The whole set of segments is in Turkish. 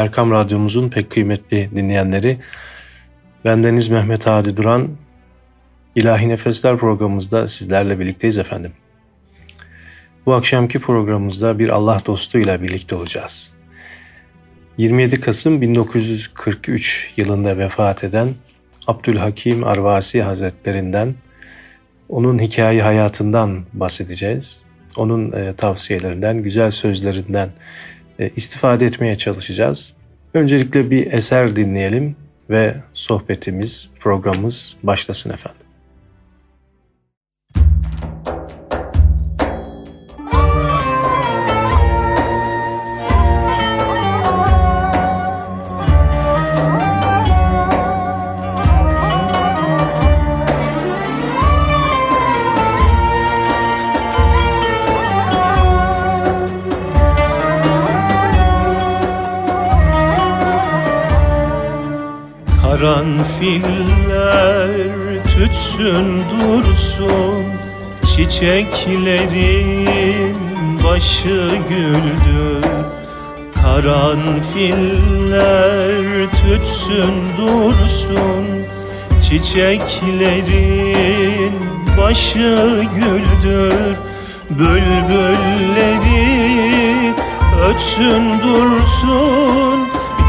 Erkam Radyomuzun pek kıymetli dinleyenleri. Bendeniz Mehmet Hadi Duran. İlahi Nefesler programımızda sizlerle birlikteyiz efendim. Bu akşamki programımızda bir Allah dostuyla birlikte olacağız. 27 Kasım 1943 yılında vefat eden Abdülhakim Arvasi Hazretlerinden onun hikaye hayatından bahsedeceğiz. Onun e, tavsiyelerinden, güzel sözlerinden istifade etmeye çalışacağız. Öncelikle bir eser dinleyelim ve sohbetimiz, programımız başlasın efendim. Dursun Çiçeklerin başı güldür Karanfiller tütsün dursun Çiçeklerin başı güldür Bülbülleri ötsün dursun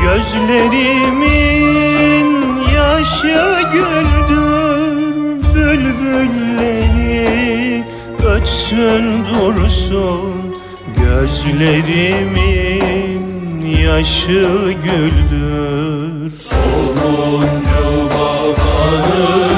Gözlerimin yaşı güldür ötsün dursun Gözlerimin yaşı güldür. Sonuncu baharı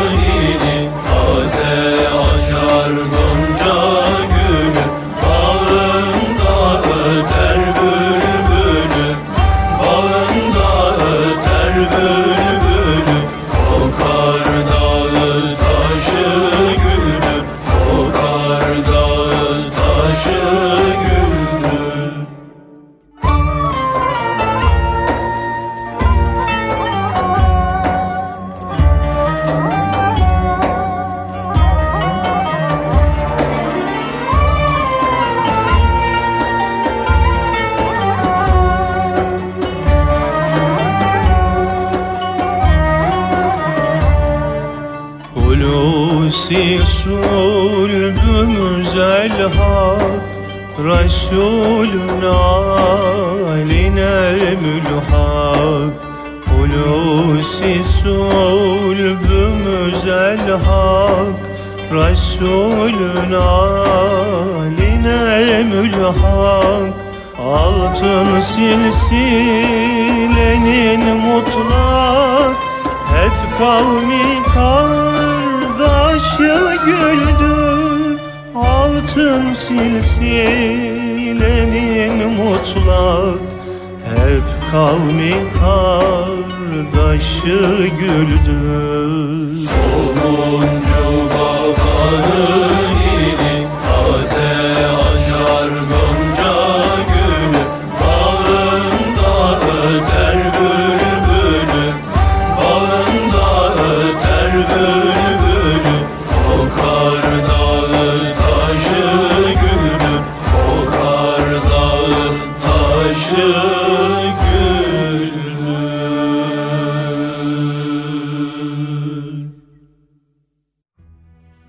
Resulün aline mülhak Hulusi sulbümüz el hak. Resulün aline mülhak Altın silsilenin mutlak. Hep kavmi kardeşi güldür Altın silsilenin mutlak Hep kavmi kardeşi güldür. Sonuncu baharı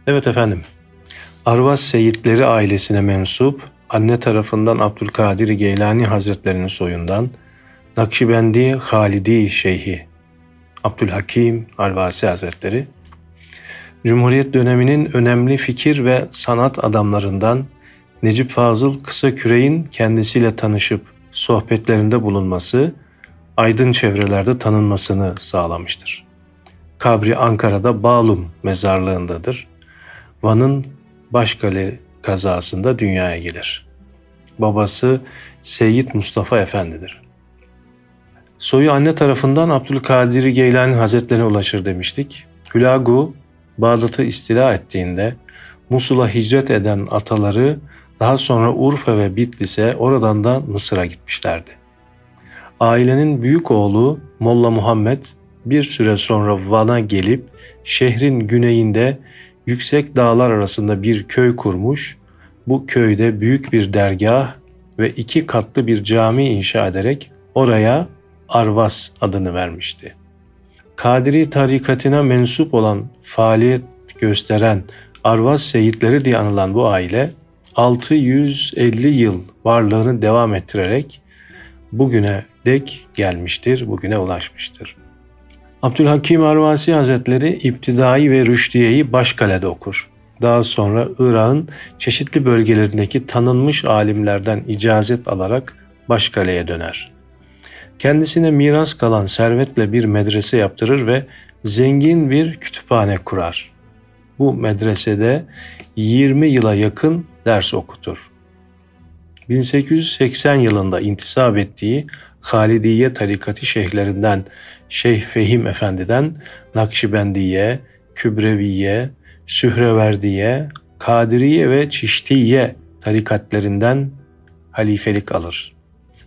Evet efendim. Arvas Seyitleri ailesine mensup, anne tarafından Abdülkadir Geylani Hazretlerinin soyundan, Nakşibendi Halidi Şeyhi, Abdülhakim Arvasi Hazretleri, Cumhuriyet döneminin önemli fikir ve sanat adamlarından Necip Fazıl Kısaküre'in kendisiyle tanışıp sohbetlerinde bulunması, aydın çevrelerde tanınmasını sağlamıştır. Kabri Ankara'da Bağlum mezarlığındadır. Van'ın Başkale kazasında dünyaya gelir. Babası Seyyid Mustafa Efendi'dir. Soyu anne tarafından Abdülkadir Geylani Hazretlerine ulaşır demiştik. Hülagu Bağdat'ı istila ettiğinde Musul'a hicret eden ataları daha sonra Urfa ve Bitlis'e oradan da Mısır'a gitmişlerdi. Ailenin büyük oğlu Molla Muhammed bir süre sonra Van'a gelip şehrin güneyinde yüksek dağlar arasında bir köy kurmuş, bu köyde büyük bir dergah ve iki katlı bir cami inşa ederek oraya Arvas adını vermişti. Kadiri tarikatına mensup olan faaliyet gösteren Arvas Seyitleri diye anılan bu aile 650 yıl varlığını devam ettirerek bugüne dek gelmiştir, bugüne ulaşmıştır. Abdülhakim Arvasi Hazretleri İptidai ve Rüşdiye'yi Başkale'de okur. Daha sonra Irak'ın çeşitli bölgelerindeki tanınmış alimlerden icazet alarak Başkale'ye döner. Kendisine miras kalan servetle bir medrese yaptırır ve zengin bir kütüphane kurar. Bu medresede 20 yıla yakın ders okutur. 1880 yılında intisap ettiği Halidiye tarikatı şeyhlerinden Şeyh Fehim Efendi'den Nakşibendiye, Kübreviye, Sühreverdiye, Kadiriye ve Çiştiye tarikatlerinden halifelik alır.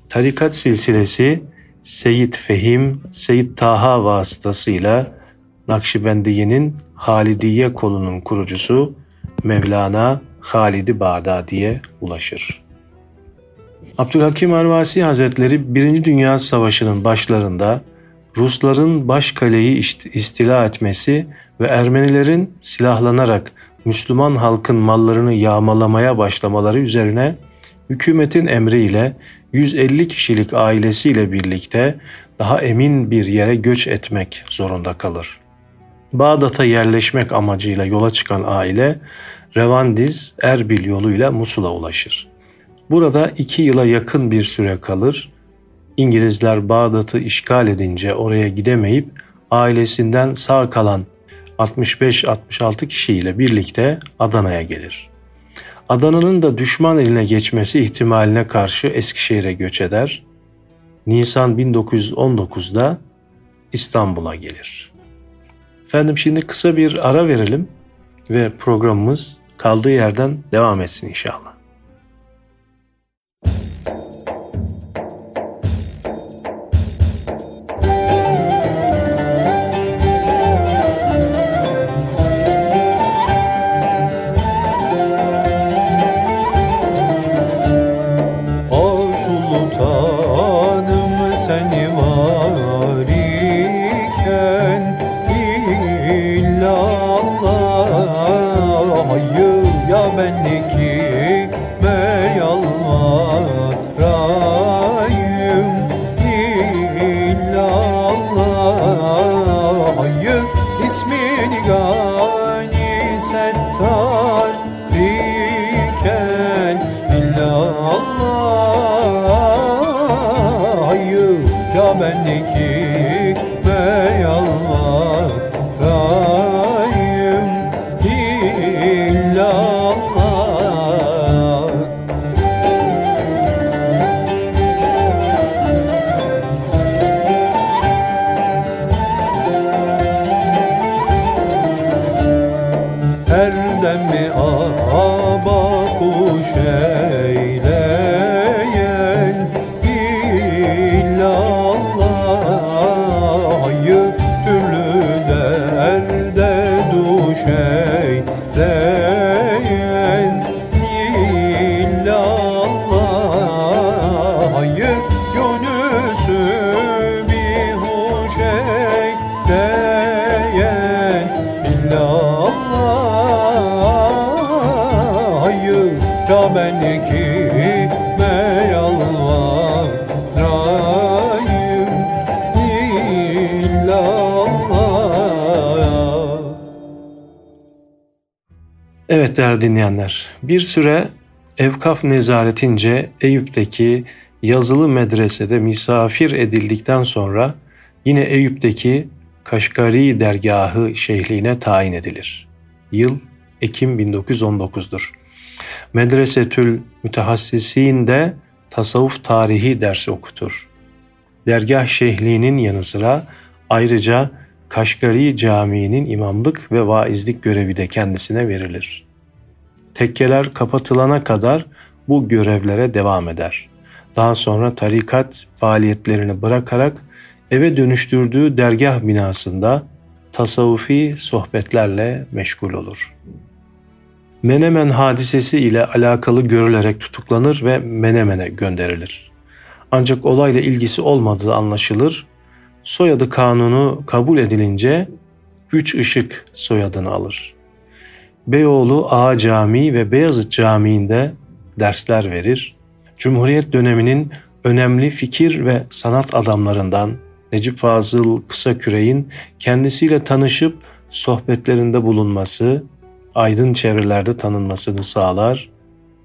Tarikat silsilesi Seyyid Fehim, Seyyid Taha vasıtasıyla Nakşibendiye'nin Halidiye kolunun kurucusu Mevlana Halidi Bağdadi'ye ulaşır. Abdülhakim Arvasi Hazretleri Birinci Dünya Savaşı'nın başlarında Rusların baş kaleyi istila etmesi ve Ermenilerin silahlanarak Müslüman halkın mallarını yağmalamaya başlamaları üzerine hükümetin emriyle 150 kişilik ailesiyle birlikte daha emin bir yere göç etmek zorunda kalır. Bağdat'a yerleşmek amacıyla yola çıkan aile Revandiz, Erbil yoluyla Musul'a ulaşır. Burada iki yıla yakın bir süre kalır. İngilizler Bağdat'ı işgal edince oraya gidemeyip ailesinden sağ kalan 65-66 kişiyle birlikte Adana'ya gelir. Adana'nın da düşman eline geçmesi ihtimaline karşı Eskişehir'e göç eder. Nisan 1919'da İstanbul'a gelir. Efendim şimdi kısa bir ara verelim ve programımız kaldığı yerden devam etsin inşallah. Değerli dinleyenler, bir süre Evkaf nezaretince Eyüp'teki yazılı medresede misafir edildikten sonra yine Eyüp'teki Kaşgari dergahı şeyhliğine tayin edilir. Yıl Ekim 1919'dur. Medresetül Mütehassisin de tasavvuf tarihi dersi okutur. Dergah şeyhliğinin yanı sıra ayrıca Kaşgari Camii'nin imamlık ve vaizlik görevi de kendisine verilir. Tekkeler kapatılana kadar bu görevlere devam eder. Daha sonra tarikat faaliyetlerini bırakarak eve dönüştürdüğü dergah binasında tasavvufi sohbetlerle meşgul olur. Menemen hadisesi ile alakalı görülerek tutuklanır ve Menemen'e gönderilir. Ancak olayla ilgisi olmadığı anlaşılır. Soyadı kanunu kabul edilince Güç Işık soyadını alır. Beyoğlu Ağa Camii ve Beyazıt Camii'nde dersler verir. Cumhuriyet döneminin önemli fikir ve sanat adamlarından Necip Fazıl Kısaküre'in kendisiyle tanışıp sohbetlerinde bulunması, aydın çevrelerde tanınmasını sağlar.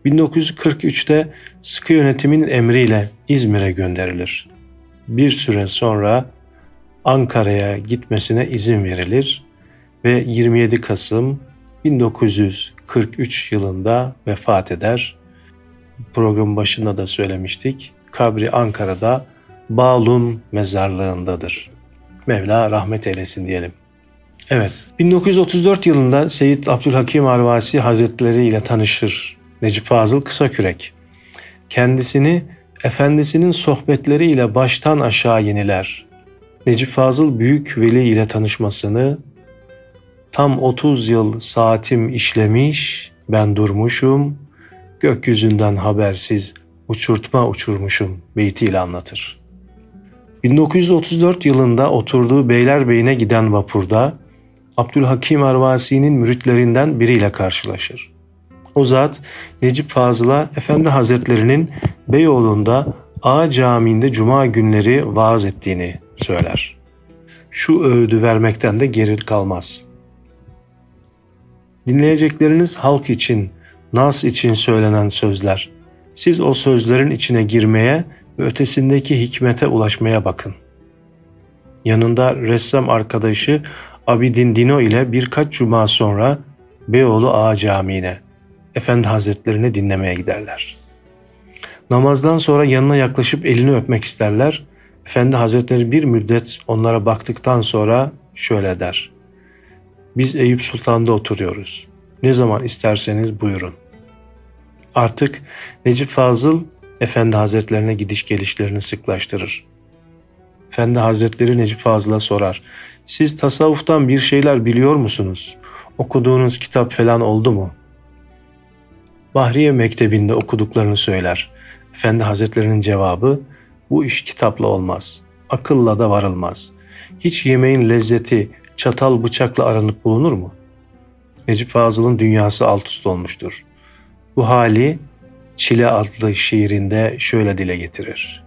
1943'te sıkı yönetimin emriyle İzmir'e gönderilir. Bir süre sonra Ankara'ya gitmesine izin verilir ve 27 Kasım 1943 yılında vefat eder. Programın başında da söylemiştik. Kabri Ankara'da Balun mezarlığındadır. Mevla rahmet eylesin diyelim. Evet, 1934 yılında Seyyid Abdülhakim Arvasi Hazretleri ile tanışır Necip Fazıl Kısakürek. Kendisini efendisinin sohbetleriyle baştan aşağı yeniler. Necip Fazıl Büyük Veli ile tanışmasını tam 30 yıl saatim işlemiş, ben durmuşum, gökyüzünden habersiz uçurtma uçurmuşum beytiyle anlatır. 1934 yılında oturduğu Beylerbeyi'ne giden vapurda Abdülhakim Arvasi'nin müritlerinden biriyle karşılaşır. O zat Necip Fazıl'a Efendi Hazretlerinin Beyoğlu'nda A Camii'nde cuma günleri vaaz ettiğini söyler. Şu öğüdü vermekten de geri kalmaz. Dinleyecekleriniz halk için, nas için söylenen sözler. Siz o sözlerin içine girmeye ve ötesindeki hikmete ulaşmaya bakın. Yanında ressam arkadaşı Abidin Dino ile birkaç cuma sonra Beyoğlu Ağa Camii'ne, Efendi Hazretlerini dinlemeye giderler. Namazdan sonra yanına yaklaşıp elini öpmek isterler. Efendi Hazretleri bir müddet onlara baktıktan sonra şöyle der. Biz Eyüp Sultan'da oturuyoruz. Ne zaman isterseniz buyurun. Artık Necip Fazıl Efendi Hazretlerine gidiş gelişlerini sıklaştırır. Efendi Hazretleri Necip Fazıl'a sorar. Siz tasavvuftan bir şeyler biliyor musunuz? Okuduğunuz kitap falan oldu mu? Bahriye Mektebi'nde okuduklarını söyler. Efendi Hazretlerinin cevabı bu iş kitapla olmaz. Akılla da varılmaz. Hiç yemeğin lezzeti çatal bıçakla aranıp bulunur mu? Necip Fazıl'ın dünyası alt üst olmuştur. Bu hali Çile adlı şiirinde şöyle dile getirir.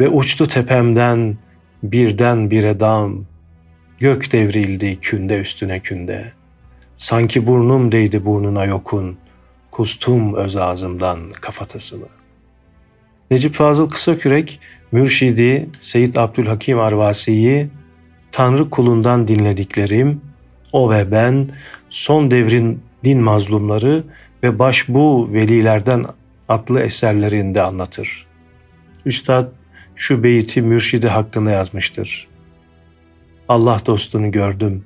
Ve uçtu tepemden birden bir dam, gök devrildi künde üstüne künde. Sanki burnum değdi burnuna yokun, kustum öz ağzımdan kafatasını. Necip Fazıl Kısakürek, Mürşidi Seyyid Abdülhakim Arvasi'yi Tanrı kulundan dinlediklerim, o ve ben son devrin din mazlumları ve başbu velilerden adlı eserlerinde anlatır. Üstad şu beyti mürşidi hakkında yazmıştır. Allah dostunu gördüm.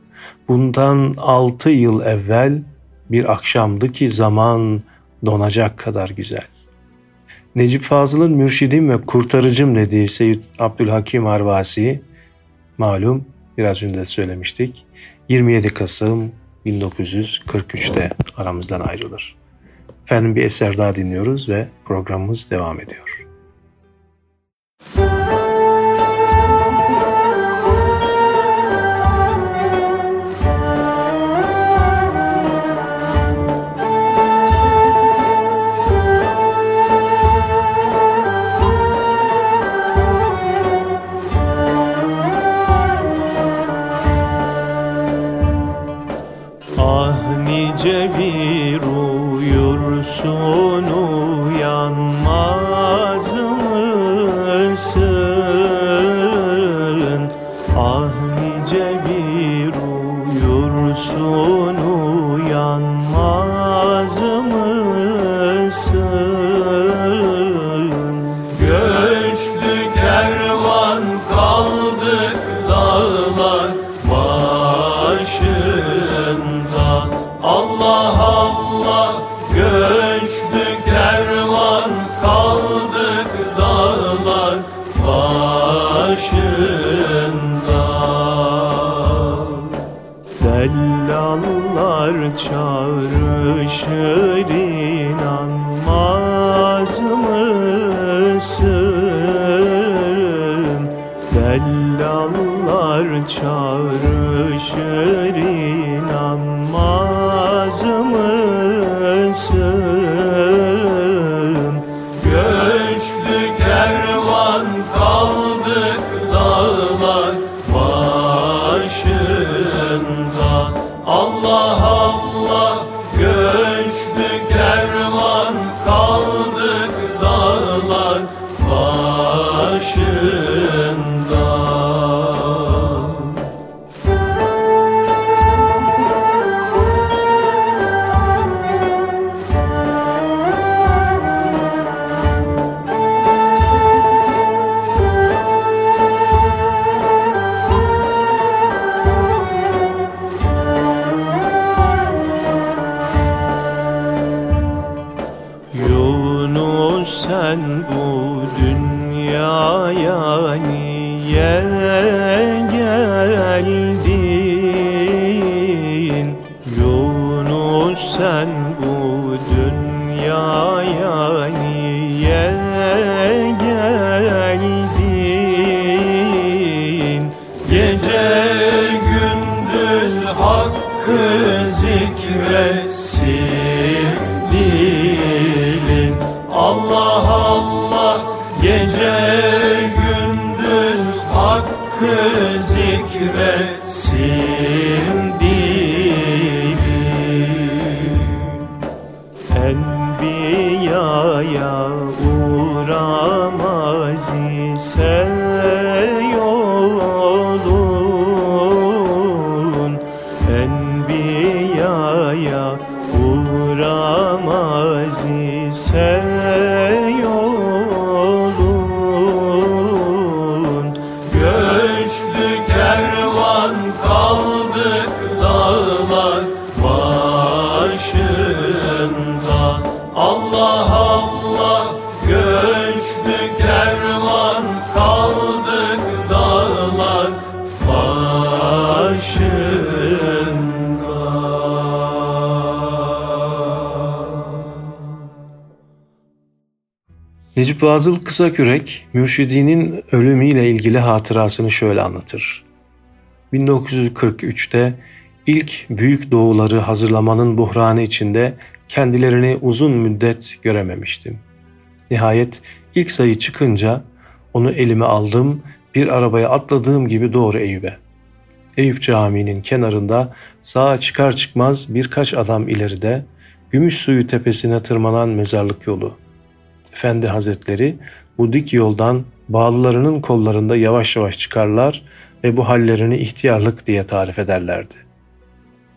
Bundan altı yıl evvel bir akşamdı ki zaman donacak kadar güzel. Necip Fazıl'ın mürşidim ve kurtarıcım dediği Seyyid Abdülhakim Arvasi, malum biraz önce de söylemiştik, 27 Kasım 1943'te aramızdan ayrılır. Efendim bir eser daha dinliyoruz ve programımız devam ediyor. çağrışır Cemil mısın? Başında Allah Allah göçtü kervan kaldık dağlar başında Necip Fazıl Kısakürek, mürşidinin ölümüyle ilgili hatırasını şöyle anlatır. 1943'te ilk büyük doğuları hazırlamanın buhranı içinde kendilerini uzun müddet görememiştim. Nihayet ilk sayı çıkınca onu elime aldım, bir arabaya atladığım gibi doğru Eyüp'e. Eyüp Camii'nin kenarında sağa çıkar çıkmaz birkaç adam ileride Gümüş Suyu tepesine tırmanan mezarlık yolu. Efendi Hazretleri bu dik yoldan bağlılarının kollarında yavaş yavaş çıkarlar ve bu hallerini ihtiyarlık diye tarif ederlerdi.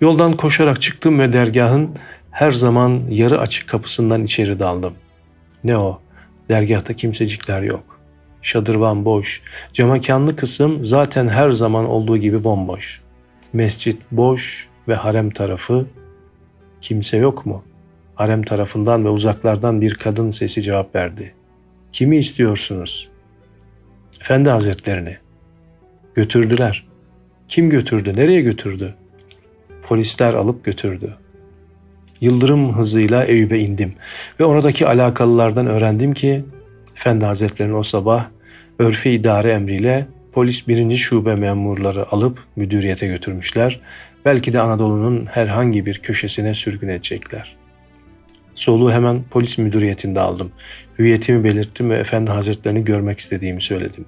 Yoldan koşarak çıktım ve dergahın her zaman yarı açık kapısından içeri daldım. Ne o? Dergahta kimsecikler yok. Şadırvan boş. Camakanlı kısım zaten her zaman olduğu gibi bomboş. Mescit boş ve harem tarafı kimse yok mu? Harem tarafından ve uzaklardan bir kadın sesi cevap verdi. Kimi istiyorsunuz? Efendi Hazretlerini. Götürdüler. Kim götürdü? Nereye götürdü? Polisler alıp götürdü. Yıldırım hızıyla Eyüp'e indim ve oradaki alakalılardan öğrendim ki Efendi Hazretlerini o sabah örfi idare emriyle polis birinci şube memurları alıp müdüriyete götürmüşler. Belki de Anadolu'nun herhangi bir köşesine sürgün edecekler. Soluğu hemen polis müdüriyetinde aldım. Hüviyetimi belirttim ve Efendi Hazretlerini görmek istediğimi söyledim.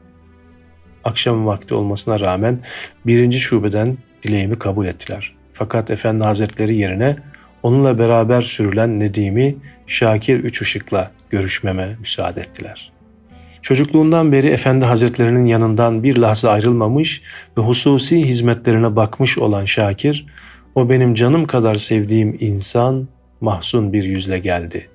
Akşam vakti olmasına rağmen birinci şubeden dileğimi kabul ettiler. Fakat Efendi Hazretleri yerine onunla beraber sürülen Nedim'i Şakir Üç Işık'la görüşmeme müsaade ettiler. Çocukluğundan beri Efendi Hazretlerinin yanından bir lahza ayrılmamış ve hususi hizmetlerine bakmış olan Şakir, o benim canım kadar sevdiğim insan mahzun bir yüzle geldi.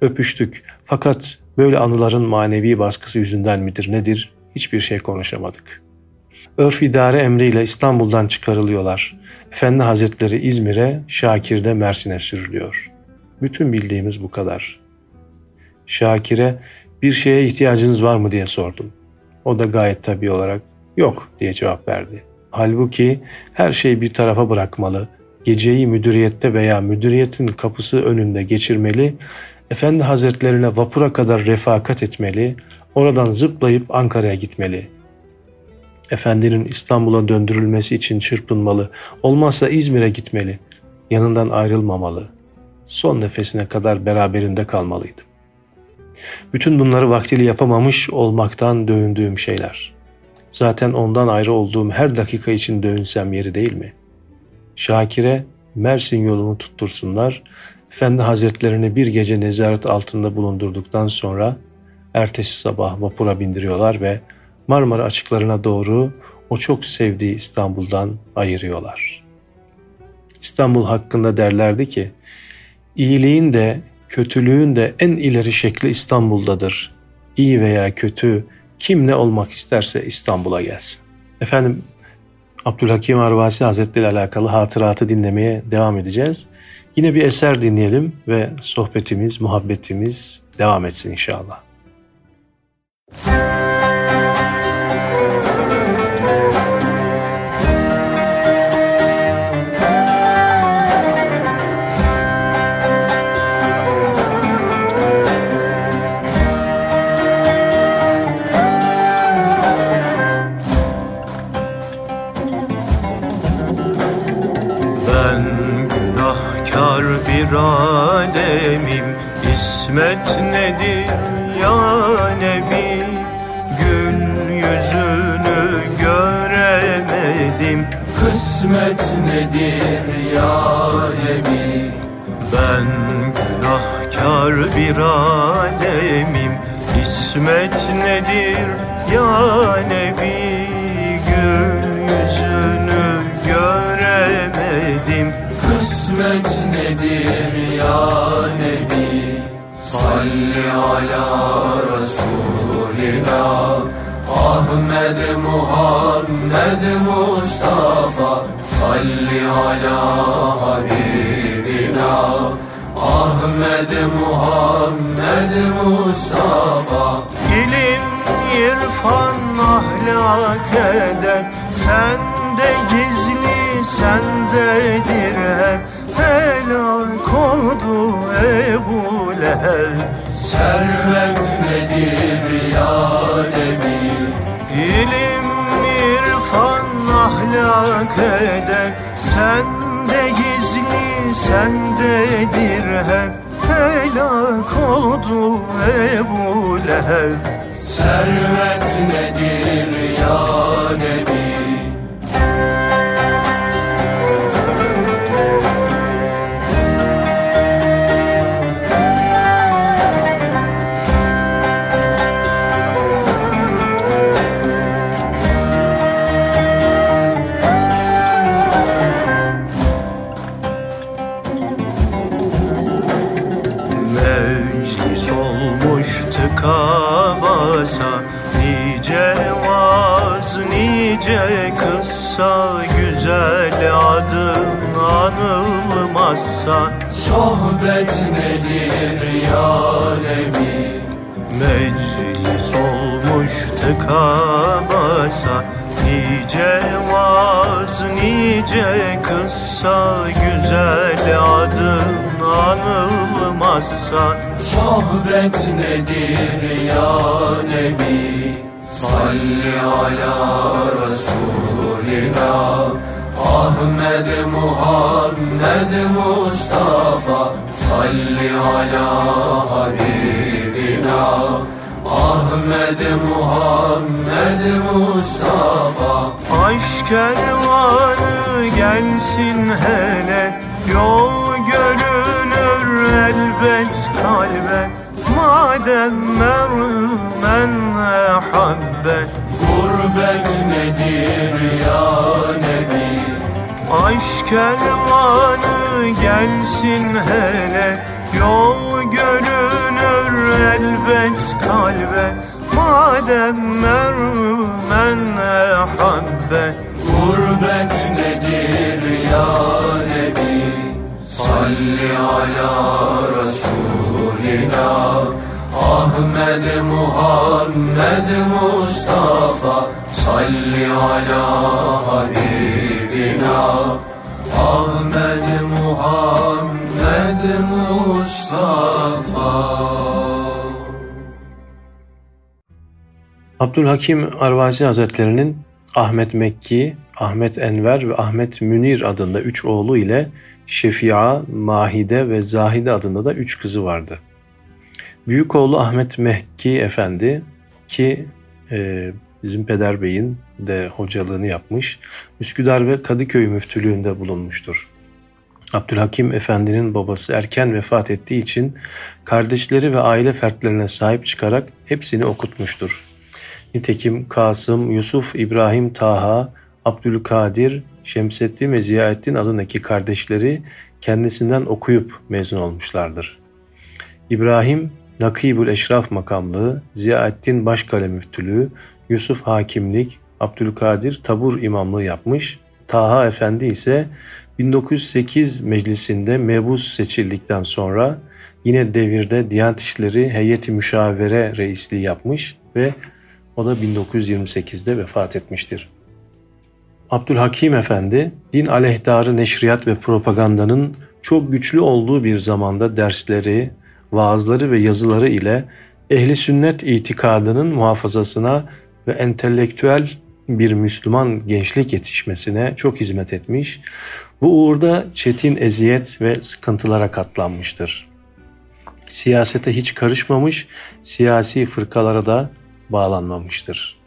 Öpüştük fakat böyle anıların manevi baskısı yüzünden midir nedir hiçbir şey konuşamadık. Örf idare emriyle İstanbul'dan çıkarılıyorlar. Efendi Hazretleri İzmir'e, Şakir de Mersin'e sürülüyor. Bütün bildiğimiz bu kadar. Şakir'e bir şeye ihtiyacınız var mı diye sordum. O da gayet tabii olarak yok diye cevap verdi. Halbuki her şeyi bir tarafa bırakmalı, geceyi müdüriyette veya müdüriyetin kapısı önünde geçirmeli, Efendi Hazretlerine vapura kadar refakat etmeli, oradan zıplayıp Ankara'ya gitmeli. Efendinin İstanbul'a döndürülmesi için çırpınmalı, olmazsa İzmir'e gitmeli, yanından ayrılmamalı, son nefesine kadar beraberinde kalmalıydım. Bütün bunları vaktiyle yapamamış olmaktan dövündüğüm şeyler. Zaten ondan ayrı olduğum her dakika için dövünsem yeri değil mi? Şakir'e Mersin yolunu tuttursunlar, Efendi Hazretlerini bir gece nezaret altında bulundurduktan sonra ertesi sabah vapura bindiriyorlar ve Marmara açıklarına doğru o çok sevdiği İstanbul'dan ayırıyorlar. İstanbul hakkında derlerdi ki, iyiliğin de kötülüğün de en ileri şekli İstanbul'dadır. İyi veya kötü kim ne olmak isterse İstanbul'a gelsin. Efendim Abdülhakim Arvasi Hazretleri ile alakalı hatıratı dinlemeye devam edeceğiz. Yine bir eser dinleyelim ve sohbetimiz, muhabbetimiz devam etsin inşallah. bir alemim İsmet nedir ya Nebi? Gül yüzünü göremedim. Kısmet nedir ya Nebi? Ben günahkar bir alemim İsmet nedir ya Nebi? Gül kısmet nedir ya Nebi? Salli ala Resulina Ahmed Muhammed Mustafa. Salli ala Habibina. Ahmed Muhammed Mustafa. İlim, irfan, ahlak eden Sende gizli, sendedir hep Helak oldu Ebu Leheb. Servet nedir ya Nebi? İlim, irfan, ahlak eden Sende gizli, sendedir hep Helak oldu Ebu Leheb. Servet nedir ya Nebi anılmazsa Sohbet nedir ya Nebi? Salli ala Resulina Ahmed Muhammed Mustafa. Salli ala Habibina. Ahmed Muhammed Mustafa. Aşk kervanı gelsin hele Yol Madem mermen ehabbe Gurbet nedir ya Nebi Aşk kervanı gelsin hele Yol görünür elbet kalbe. Madem mermen ehabbe Gurbet nedir ya Nebi Salli ala Resulina Ahmed Muhammed Mustafa Salli ala Habibina Ahmed Muhammed Mustafa Abdülhakim Arvazi Hazretlerinin Ahmet Mekki, Ahmet Enver ve Ahmet Münir adında üç oğlu ile Şefia, Mahide ve Zahide adında da üç kızı vardı. Büyük oğlu Ahmet Mekki Efendi ki e, bizim Peder Bey'in de hocalığını yapmış, Üsküdar ve Kadıköy müftülüğünde bulunmuştur. Abdülhakim Efendi'nin babası erken vefat ettiği için kardeşleri ve aile fertlerine sahip çıkarak hepsini okutmuştur. Nitekim Kasım, Yusuf, İbrahim, Taha, Abdülkadir, Şemseddin ve Ziyaettin adındaki kardeşleri kendisinden okuyup mezun olmuşlardır. İbrahim, Nakibül Eşraf makamlığı, Ziyaettin Başkale müftülüğü, Yusuf hakimlik, Abdülkadir tabur imamlığı yapmış, Taha Efendi ise 1908 meclisinde mebus seçildikten sonra yine devirde Diyanet İşleri Heyeti Müşavere reisliği yapmış ve o da 1928'de vefat etmiştir. Abdülhakim Efendi, din aleyhtarı neşriyat ve propagandanın çok güçlü olduğu bir zamanda dersleri, vaazları ve yazıları ile ehli sünnet itikadının muhafazasına ve entelektüel bir Müslüman gençlik yetişmesine çok hizmet etmiş. Bu uğurda çetin eziyet ve sıkıntılara katlanmıştır. Siyasete hiç karışmamış, siyasi fırkalara da bağlanmamıştır.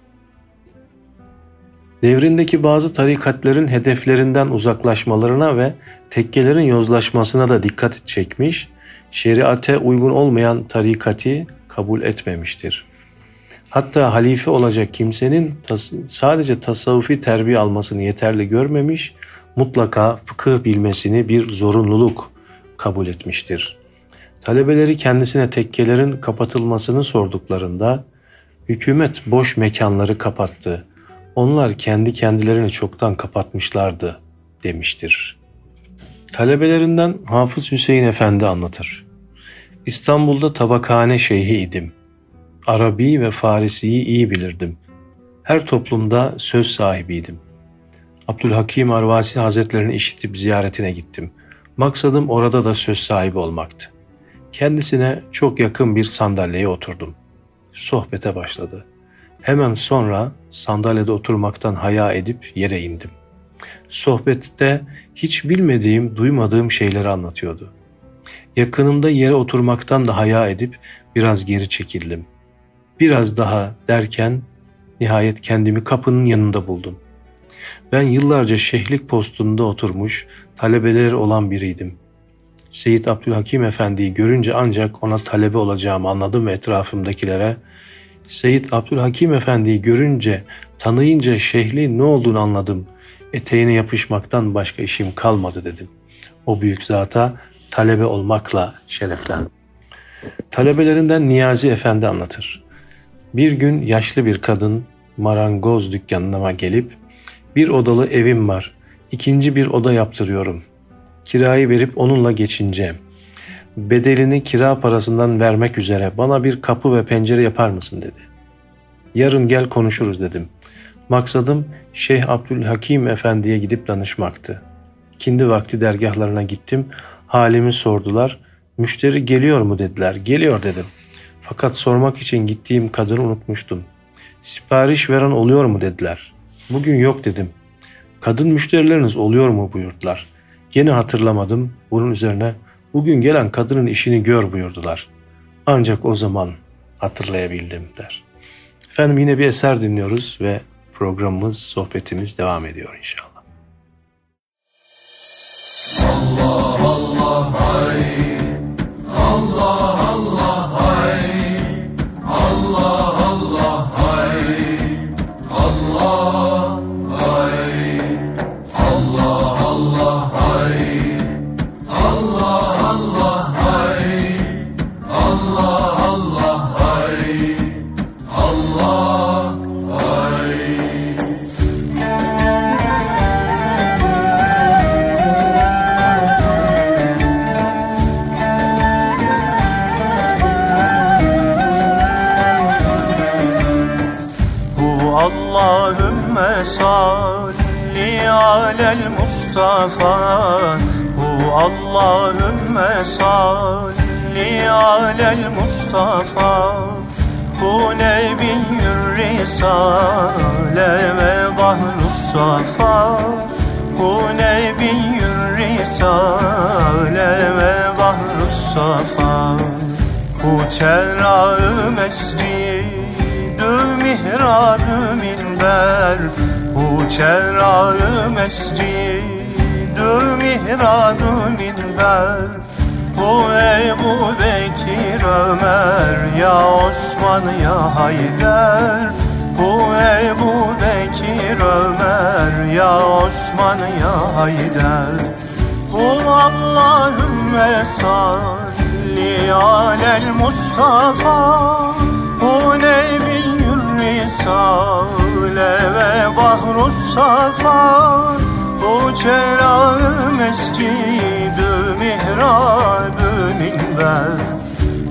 Devrindeki bazı tarikatların hedeflerinden uzaklaşmalarına ve tekkelerin yozlaşmasına da dikkat çekmiş, şeriate uygun olmayan tarikati kabul etmemiştir. Hatta halife olacak kimsenin tas- sadece tasavvufi terbiye almasını yeterli görmemiş, mutlaka fıkıh bilmesini bir zorunluluk kabul etmiştir. Talebeleri kendisine tekkelerin kapatılmasını sorduklarında hükümet boş mekanları kapattı. Onlar kendi kendilerini çoktan kapatmışlardı demiştir. Talebelerinden Hafız Hüseyin Efendi anlatır. İstanbul'da tabakhane şeyhi idim. Arabi ve Farisi'yi iyi bilirdim. Her toplumda söz sahibiydim. Abdülhakim Arvasi Hazretlerini işitip ziyaretine gittim. Maksadım orada da söz sahibi olmaktı. Kendisine çok yakın bir sandalyeye oturdum. Sohbete başladı. Hemen sonra sandalyede oturmaktan haya edip yere indim. Sohbette hiç bilmediğim, duymadığım şeyleri anlatıyordu. Yakınımda yere oturmaktan da haya edip biraz geri çekildim. Biraz daha derken nihayet kendimi kapının yanında buldum. Ben yıllarca şehlik postunda oturmuş, talebeleri olan biriydim. Seyit Abdülhakim Efendi'yi görünce ancak ona talebe olacağımı anladım ve etrafımdakilere Seyit Abdülhakim Efendi'yi görünce, tanıyınca şehli ne olduğunu anladım. Eteğine yapışmaktan başka işim kalmadı dedim. O büyük zata talebe olmakla şereflendim. Talebelerinden Niyazi Efendi anlatır. Bir gün yaşlı bir kadın marangoz dükkanına gelip bir odalı evim var. İkinci bir oda yaptırıyorum. Kirayı verip onunla geçineceğim. Bedelini kira parasından vermek üzere bana bir kapı ve pencere yapar mısın dedi. Yarın gel konuşuruz dedim. Maksadım Şeyh Abdülhakim Efendi'ye gidip danışmaktı. Kindi vakti dergahlarına gittim. Halimi sordular. Müşteri geliyor mu dediler. Geliyor dedim. Fakat sormak için gittiğim kadını unutmuştum. Sipariş veren oluyor mu dediler. Bugün yok dedim. Kadın müşterileriniz oluyor mu buyurdular. Gene hatırlamadım. Bunun üzerine bugün gelen kadının işini gör buyurdular. Ancak o zaman hatırlayabildim der. Efendim yine bir eser dinliyoruz ve programımız, sohbetimiz devam ediyor inşallah. Allah Mustafa Hu Allahümme salli alel Mustafa. Hu nebiyyür risale ve bahri Mustafa Bu nebiyyün risale ve bahru safa. Bu çerrağı mescidü mihrabü minber. Bu çerrağı mescidü mihrabü minber bu Ebu Bekir Ömer Ya Osman ya Haydar. Bu Ebu Bekir Ömer Ya Osman ya Haydar. Bu Allahümme salli alel Mustafa. Bu Nebiyyül Risale ve Bahrus Safa Bu Celal Mescidü mihrabı minber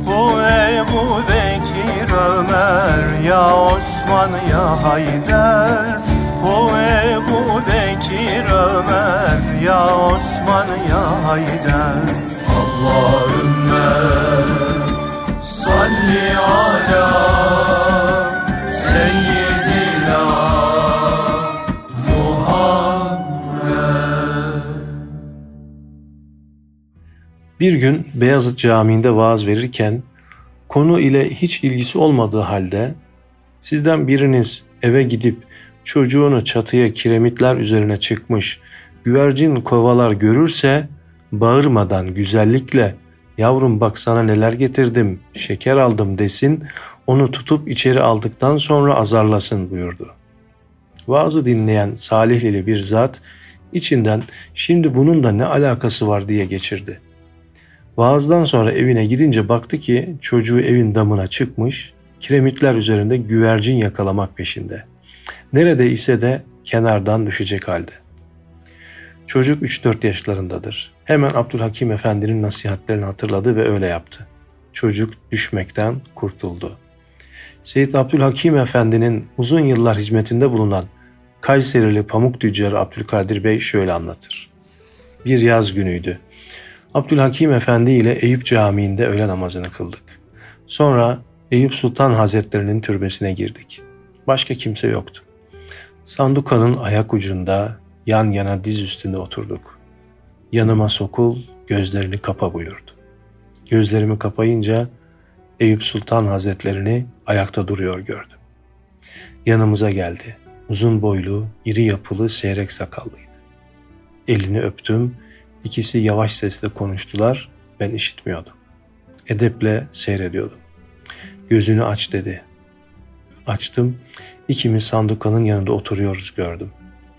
Bu Ebu Bekir Ömer Ya Osman ya Haydar. Bu Ebu Bekir Ömer Ya Osman ya Haydar. Allahümme salli ala seyyidina Bir gün Beyazıt Camii'nde vaaz verirken konu ile hiç ilgisi olmadığı halde sizden biriniz eve gidip çocuğunu çatıya kiremitler üzerine çıkmış güvercin kovalar görürse bağırmadan güzellikle yavrum bak sana neler getirdim şeker aldım desin onu tutup içeri aldıktan sonra azarlasın buyurdu. Vaazı dinleyen Salihlili bir zat içinden şimdi bunun da ne alakası var diye geçirdi.'' Vaazdan sonra evine gidince baktı ki çocuğu evin damına çıkmış, kiremitler üzerinde güvercin yakalamak peşinde. Nerede ise de kenardan düşecek halde. Çocuk 3-4 yaşlarındadır. Hemen Abdülhakim Efendi'nin nasihatlerini hatırladı ve öyle yaptı. Çocuk düşmekten kurtuldu. Seyyid Abdülhakim Efendi'nin uzun yıllar hizmetinde bulunan Kayserili pamuk tüccarı Abdülkadir Bey şöyle anlatır. Bir yaz günüydü. Abdülhakim Efendi ile Eyüp Camii'nde öğle namazını kıldık. Sonra Eyüp Sultan Hazretlerinin türbesine girdik. Başka kimse yoktu. Sandukanın ayak ucunda yan yana diz üstünde oturduk. Yanıma sokul, gözlerini kapa buyurdu. Gözlerimi kapayınca Eyüp Sultan Hazretlerini ayakta duruyor gördüm. Yanımıza geldi. Uzun boylu, iri yapılı, seyrek sakallıydı. Elini öptüm İkisi yavaş sesle konuştular. Ben işitmiyordum. Edeple seyrediyordum. Gözünü aç dedi. Açtım. İkimiz sandukanın yanında oturuyoruz gördüm.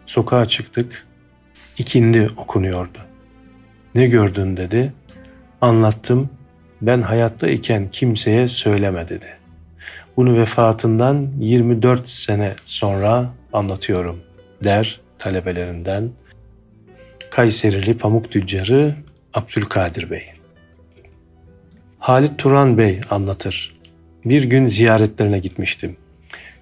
Sokağa çıktık. İkindi okunuyordu. Ne gördün dedi. Anlattım. Ben hayatta iken kimseye söyleme dedi. Bunu vefatından 24 sene sonra anlatıyorum der talebelerinden Kayserili pamuk tüccarı Abdülkadir Bey. Halit Turan Bey anlatır. Bir gün ziyaretlerine gitmiştim.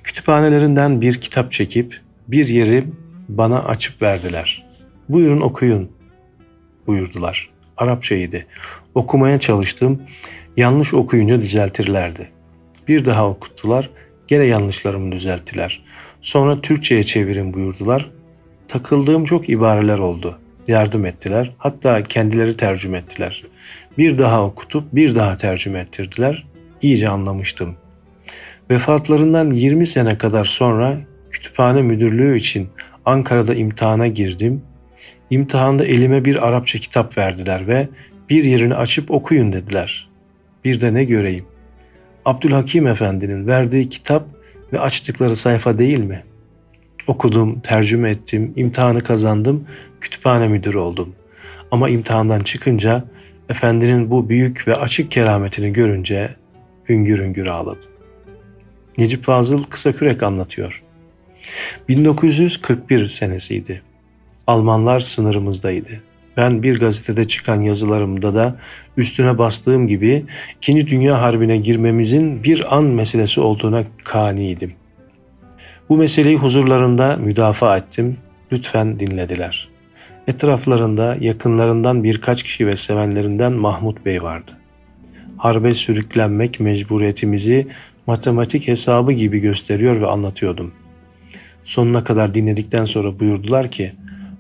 Kütüphanelerinden bir kitap çekip bir yeri bana açıp verdiler. Buyurun okuyun buyurdular. Arapçaydı. Okumaya çalıştım. Yanlış okuyunca düzeltirlerdi. Bir daha okuttular. Gene yanlışlarımı düzelttiler. Sonra Türkçe'ye çevirin buyurdular. Takıldığım çok ibareler oldu yardım ettiler. Hatta kendileri tercüme ettiler. Bir daha okutup bir daha tercüme ettirdiler. İyice anlamıştım. Vefatlarından 20 sene kadar sonra kütüphane müdürlüğü için Ankara'da imtihana girdim. İmtihanda elime bir Arapça kitap verdiler ve bir yerini açıp okuyun dediler. Bir de ne göreyim? Abdülhakim Efendi'nin verdiği kitap ve açtıkları sayfa değil mi? Okudum, tercüme ettim, imtihanı kazandım, kütüphane müdürü oldum. Ama imtihandan çıkınca efendinin bu büyük ve açık kerametini görünce hüngür hüngür ağladım. Necip Fazıl kısa kürek anlatıyor. 1941 senesiydi. Almanlar sınırımızdaydı. Ben bir gazetede çıkan yazılarımda da üstüne bastığım gibi İkinci Dünya Harbi'ne girmemizin bir an meselesi olduğuna kaniydim. Bu meseleyi huzurlarında müdafaa ettim. Lütfen dinlediler. Etraflarında yakınlarından birkaç kişi ve sevenlerinden Mahmut Bey vardı. Harbe sürüklenmek mecburiyetimizi matematik hesabı gibi gösteriyor ve anlatıyordum. sonuna kadar dinledikten sonra buyurdular ki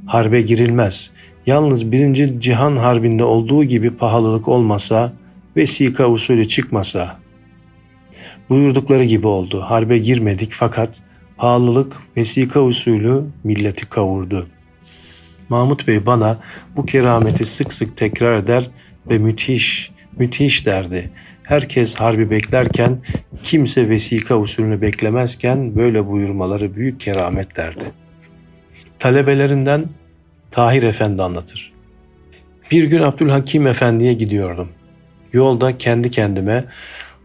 harbe girilmez. Yalnız birinci cihan harbinde olduğu gibi pahalılık olmasa, vesika usulü çıkmasa. Buyurdukları gibi oldu. Harbe girmedik fakat pahalılık vesika usulü milleti kavurdu. Mahmut Bey bana bu kerameti sık sık tekrar eder ve müthiş, müthiş derdi. Herkes harbi beklerken kimse vesika usulünü beklemezken böyle buyurmaları büyük keramet derdi. Talebelerinden Tahir Efendi anlatır. Bir gün Abdülhakim Efendi'ye gidiyordum. Yolda kendi kendime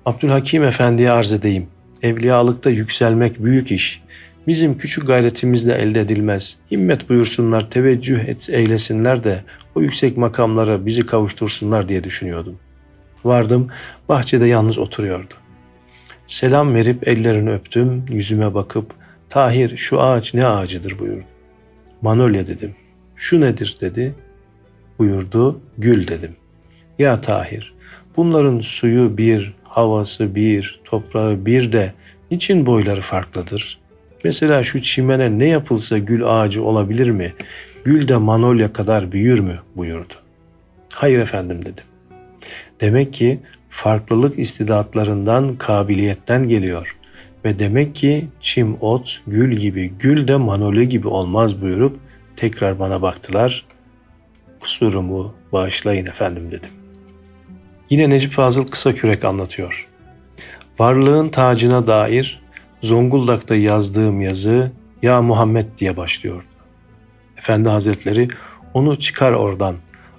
Abdülhakim Efendi'ye arz edeyim. Evliyalıkta yükselmek büyük iş. Bizim küçük gayretimizle elde edilmez. Himmet buyursunlar, teveccüh et, eylesinler de o yüksek makamlara bizi kavuştursunlar diye düşünüyordum. Vardım, bahçede yalnız oturuyordu. Selam verip ellerini öptüm, yüzüme bakıp Tahir şu ağaç ne ağacıdır buyurdu. Manolya dedim. Şu nedir dedi. Buyurdu, gül dedim. Ya Tahir, bunların suyu bir, havası bir, toprağı bir de niçin boyları farklıdır? Mesela şu çimene ne yapılsa gül ağacı olabilir mi? Gül de manolya kadar büyür mü? buyurdu. Hayır efendim dedim. Demek ki farklılık istidatlarından, kabiliyetten geliyor. Ve demek ki çim ot, gül gibi, gül de manolya gibi olmaz buyurup tekrar bana baktılar. Kusurumu bağışlayın efendim dedim. Yine Necip Fazıl kısa kürek anlatıyor. Varlığın tacına dair Zonguldak'ta yazdığım yazı Ya Muhammed diye başlıyordu. Efendi Hazretleri onu çıkar oradan.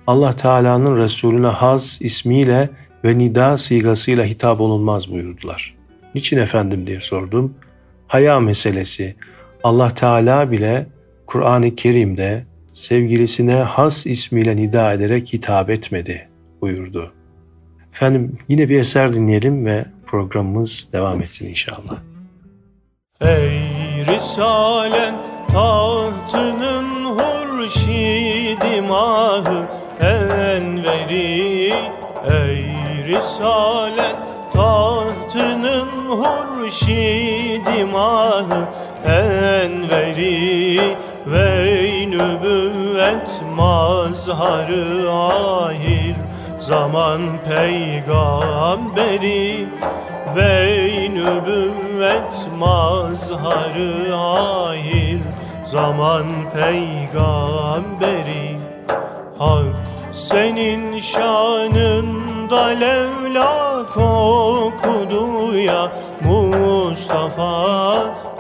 Allah Teala'nın Resulüne Haz ismiyle ve nida sigasıyla hitap olunmaz buyurdular. Niçin efendim diye sordum. Haya meselesi. Allah Teala bile Kur'an-ı Kerim'de sevgilisine has ismiyle nida ederek hitap etmedi buyurdu. Efendim yine bir eser dinleyelim ve programımız devam etsin inşallah. Ey Risalen tahtının hurşidi mahı enveri Ey Risalen tahtının hurşidi mahı enveri Ve nübüvvet mazharı ahir zaman peygamberi ve nübüvvet mazharı ahir zaman peygamberi Hak senin şanında levla kokudu ya Mustafa.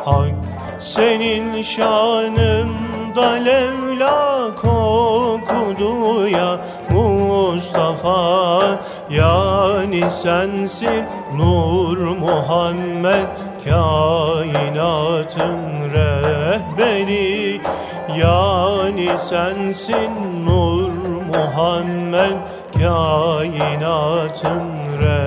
Hak senin şanında levla kokudu ya Mustafa Yani sensin Nur Muhammed kainatın rehberi. Yani sensin Nur Muhammed kainatın rehberi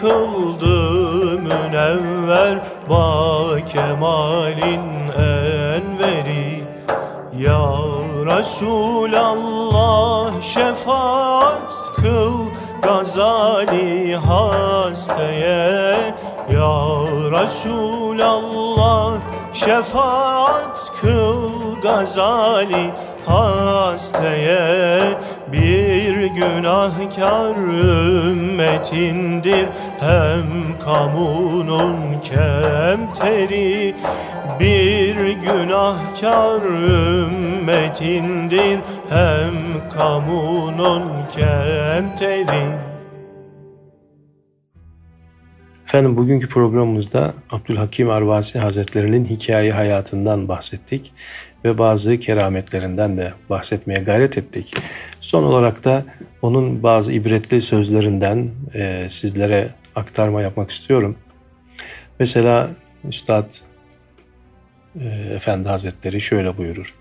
kıldı münevver ba kemalin enveri. Ya Resulallah şefaat kıl Gazali hastaya Ya Resulallah şefaat kıl Gazali hastaya bir günahkar ümmetindir hem kamunun kemteri bir günahkar ümmetindir hem kamunun kemteri Efendim bugünkü programımızda Abdülhakim Arvasi Hazretlerinin hikaye hayatından bahsettik ve bazı kerametlerinden de bahsetmeye gayret ettik. Son olarak da onun bazı ibretli sözlerinden e, sizlere aktarma yapmak istiyorum. Mesela Üstad e, Efendi Hazretleri şöyle buyurur.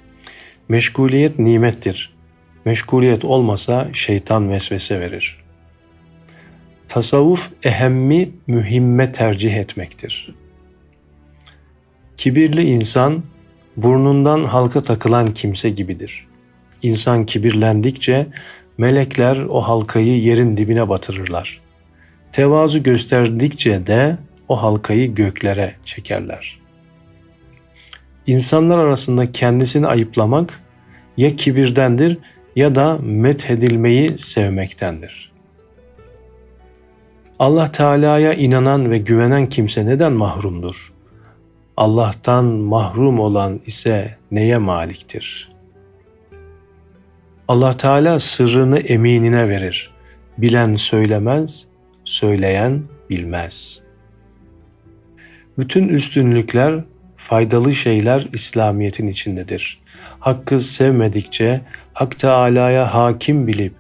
Meşguliyet nimettir. Meşguliyet olmasa şeytan vesvese verir. Tasavvuf ehemmi mühimme tercih etmektir. Kibirli insan burnundan halka takılan kimse gibidir. İnsan kibirlendikçe melekler o halkayı yerin dibine batırırlar. Tevazu gösterdikçe de o halkayı göklere çekerler. İnsanlar arasında kendisini ayıplamak ya kibirdendir ya da methedilmeyi sevmektendir. Allah Teala'ya inanan ve güvenen kimse neden mahrumdur? Allah'tan mahrum olan ise neye maliktir? Allah Teala sırrını eminine verir. Bilen söylemez, söyleyen bilmez. Bütün üstünlükler, faydalı şeyler İslamiyet'in içindedir. Hakkı sevmedikçe, Hak Teala'ya hakim bilip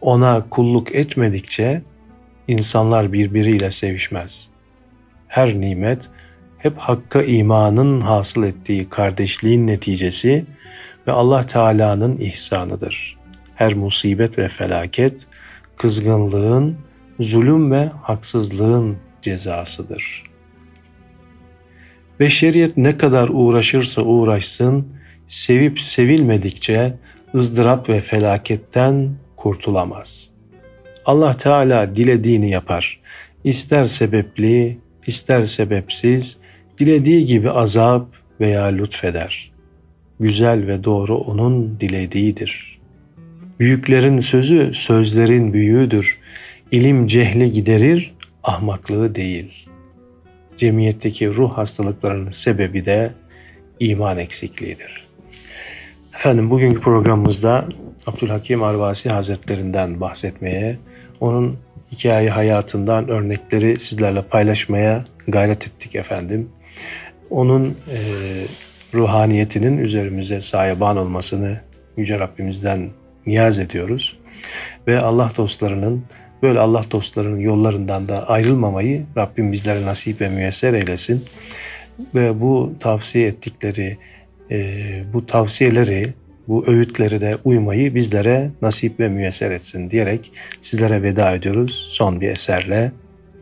ona kulluk etmedikçe insanlar birbiriyle sevişmez. Her nimet hep Hakk'a imanın hasıl ettiği kardeşliğin neticesi ve Allah Teala'nın ihsanıdır. Her musibet ve felaket kızgınlığın, zulüm ve haksızlığın cezasıdır. Beşeriyet ne kadar uğraşırsa uğraşsın, sevip sevilmedikçe ızdırap ve felaketten kurtulamaz. Allah Teala dilediğini yapar. İster sebepli, ister sebepsiz, dilediği gibi azap veya lütfeder. Güzel ve doğru onun dilediğidir. Büyüklerin sözü sözlerin büyüğüdür. İlim cehli giderir, ahmaklığı değil. Cemiyetteki ruh hastalıklarının sebebi de iman eksikliğidir. Efendim bugünkü programımızda Abdülhakim Arvasi Hazretlerinden bahsetmeye, onun hikaye hayatından örnekleri sizlerle paylaşmaya gayret ettik efendim. Onun e, ruhaniyetinin üzerimize sahiban olmasını Yüce Rabbimizden niyaz ediyoruz. Ve Allah dostlarının böyle Allah dostlarının yollarından da ayrılmamayı Rabbim bizlere nasip ve müyesser eylesin. Ve bu tavsiye ettikleri e, bu tavsiyeleri bu öğütleri de uymayı bizlere nasip ve müyesser etsin diyerek sizlere veda ediyoruz. Son bir eserle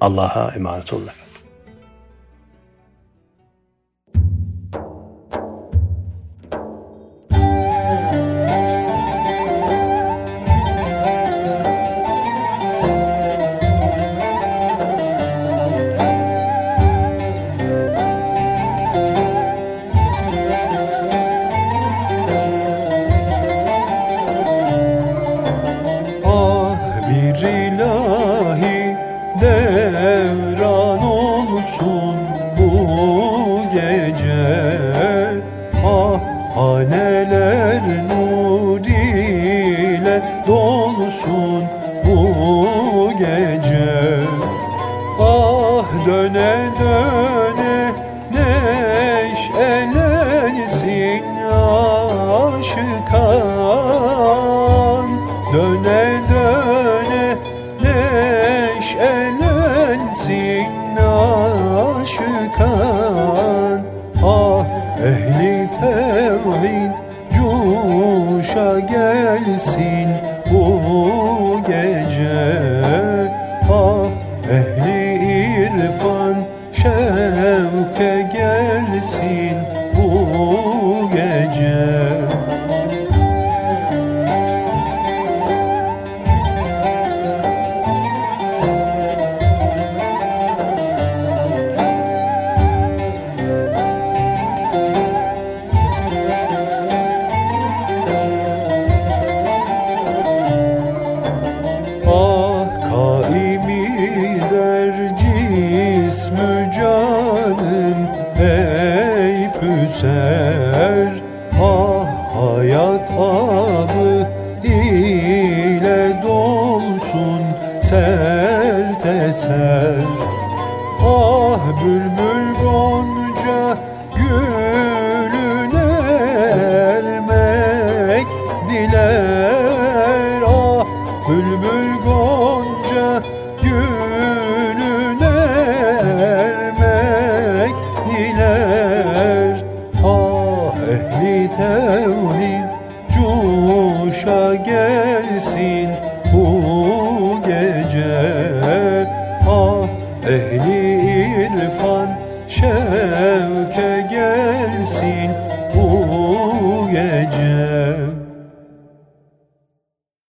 Allah'a emanet olun.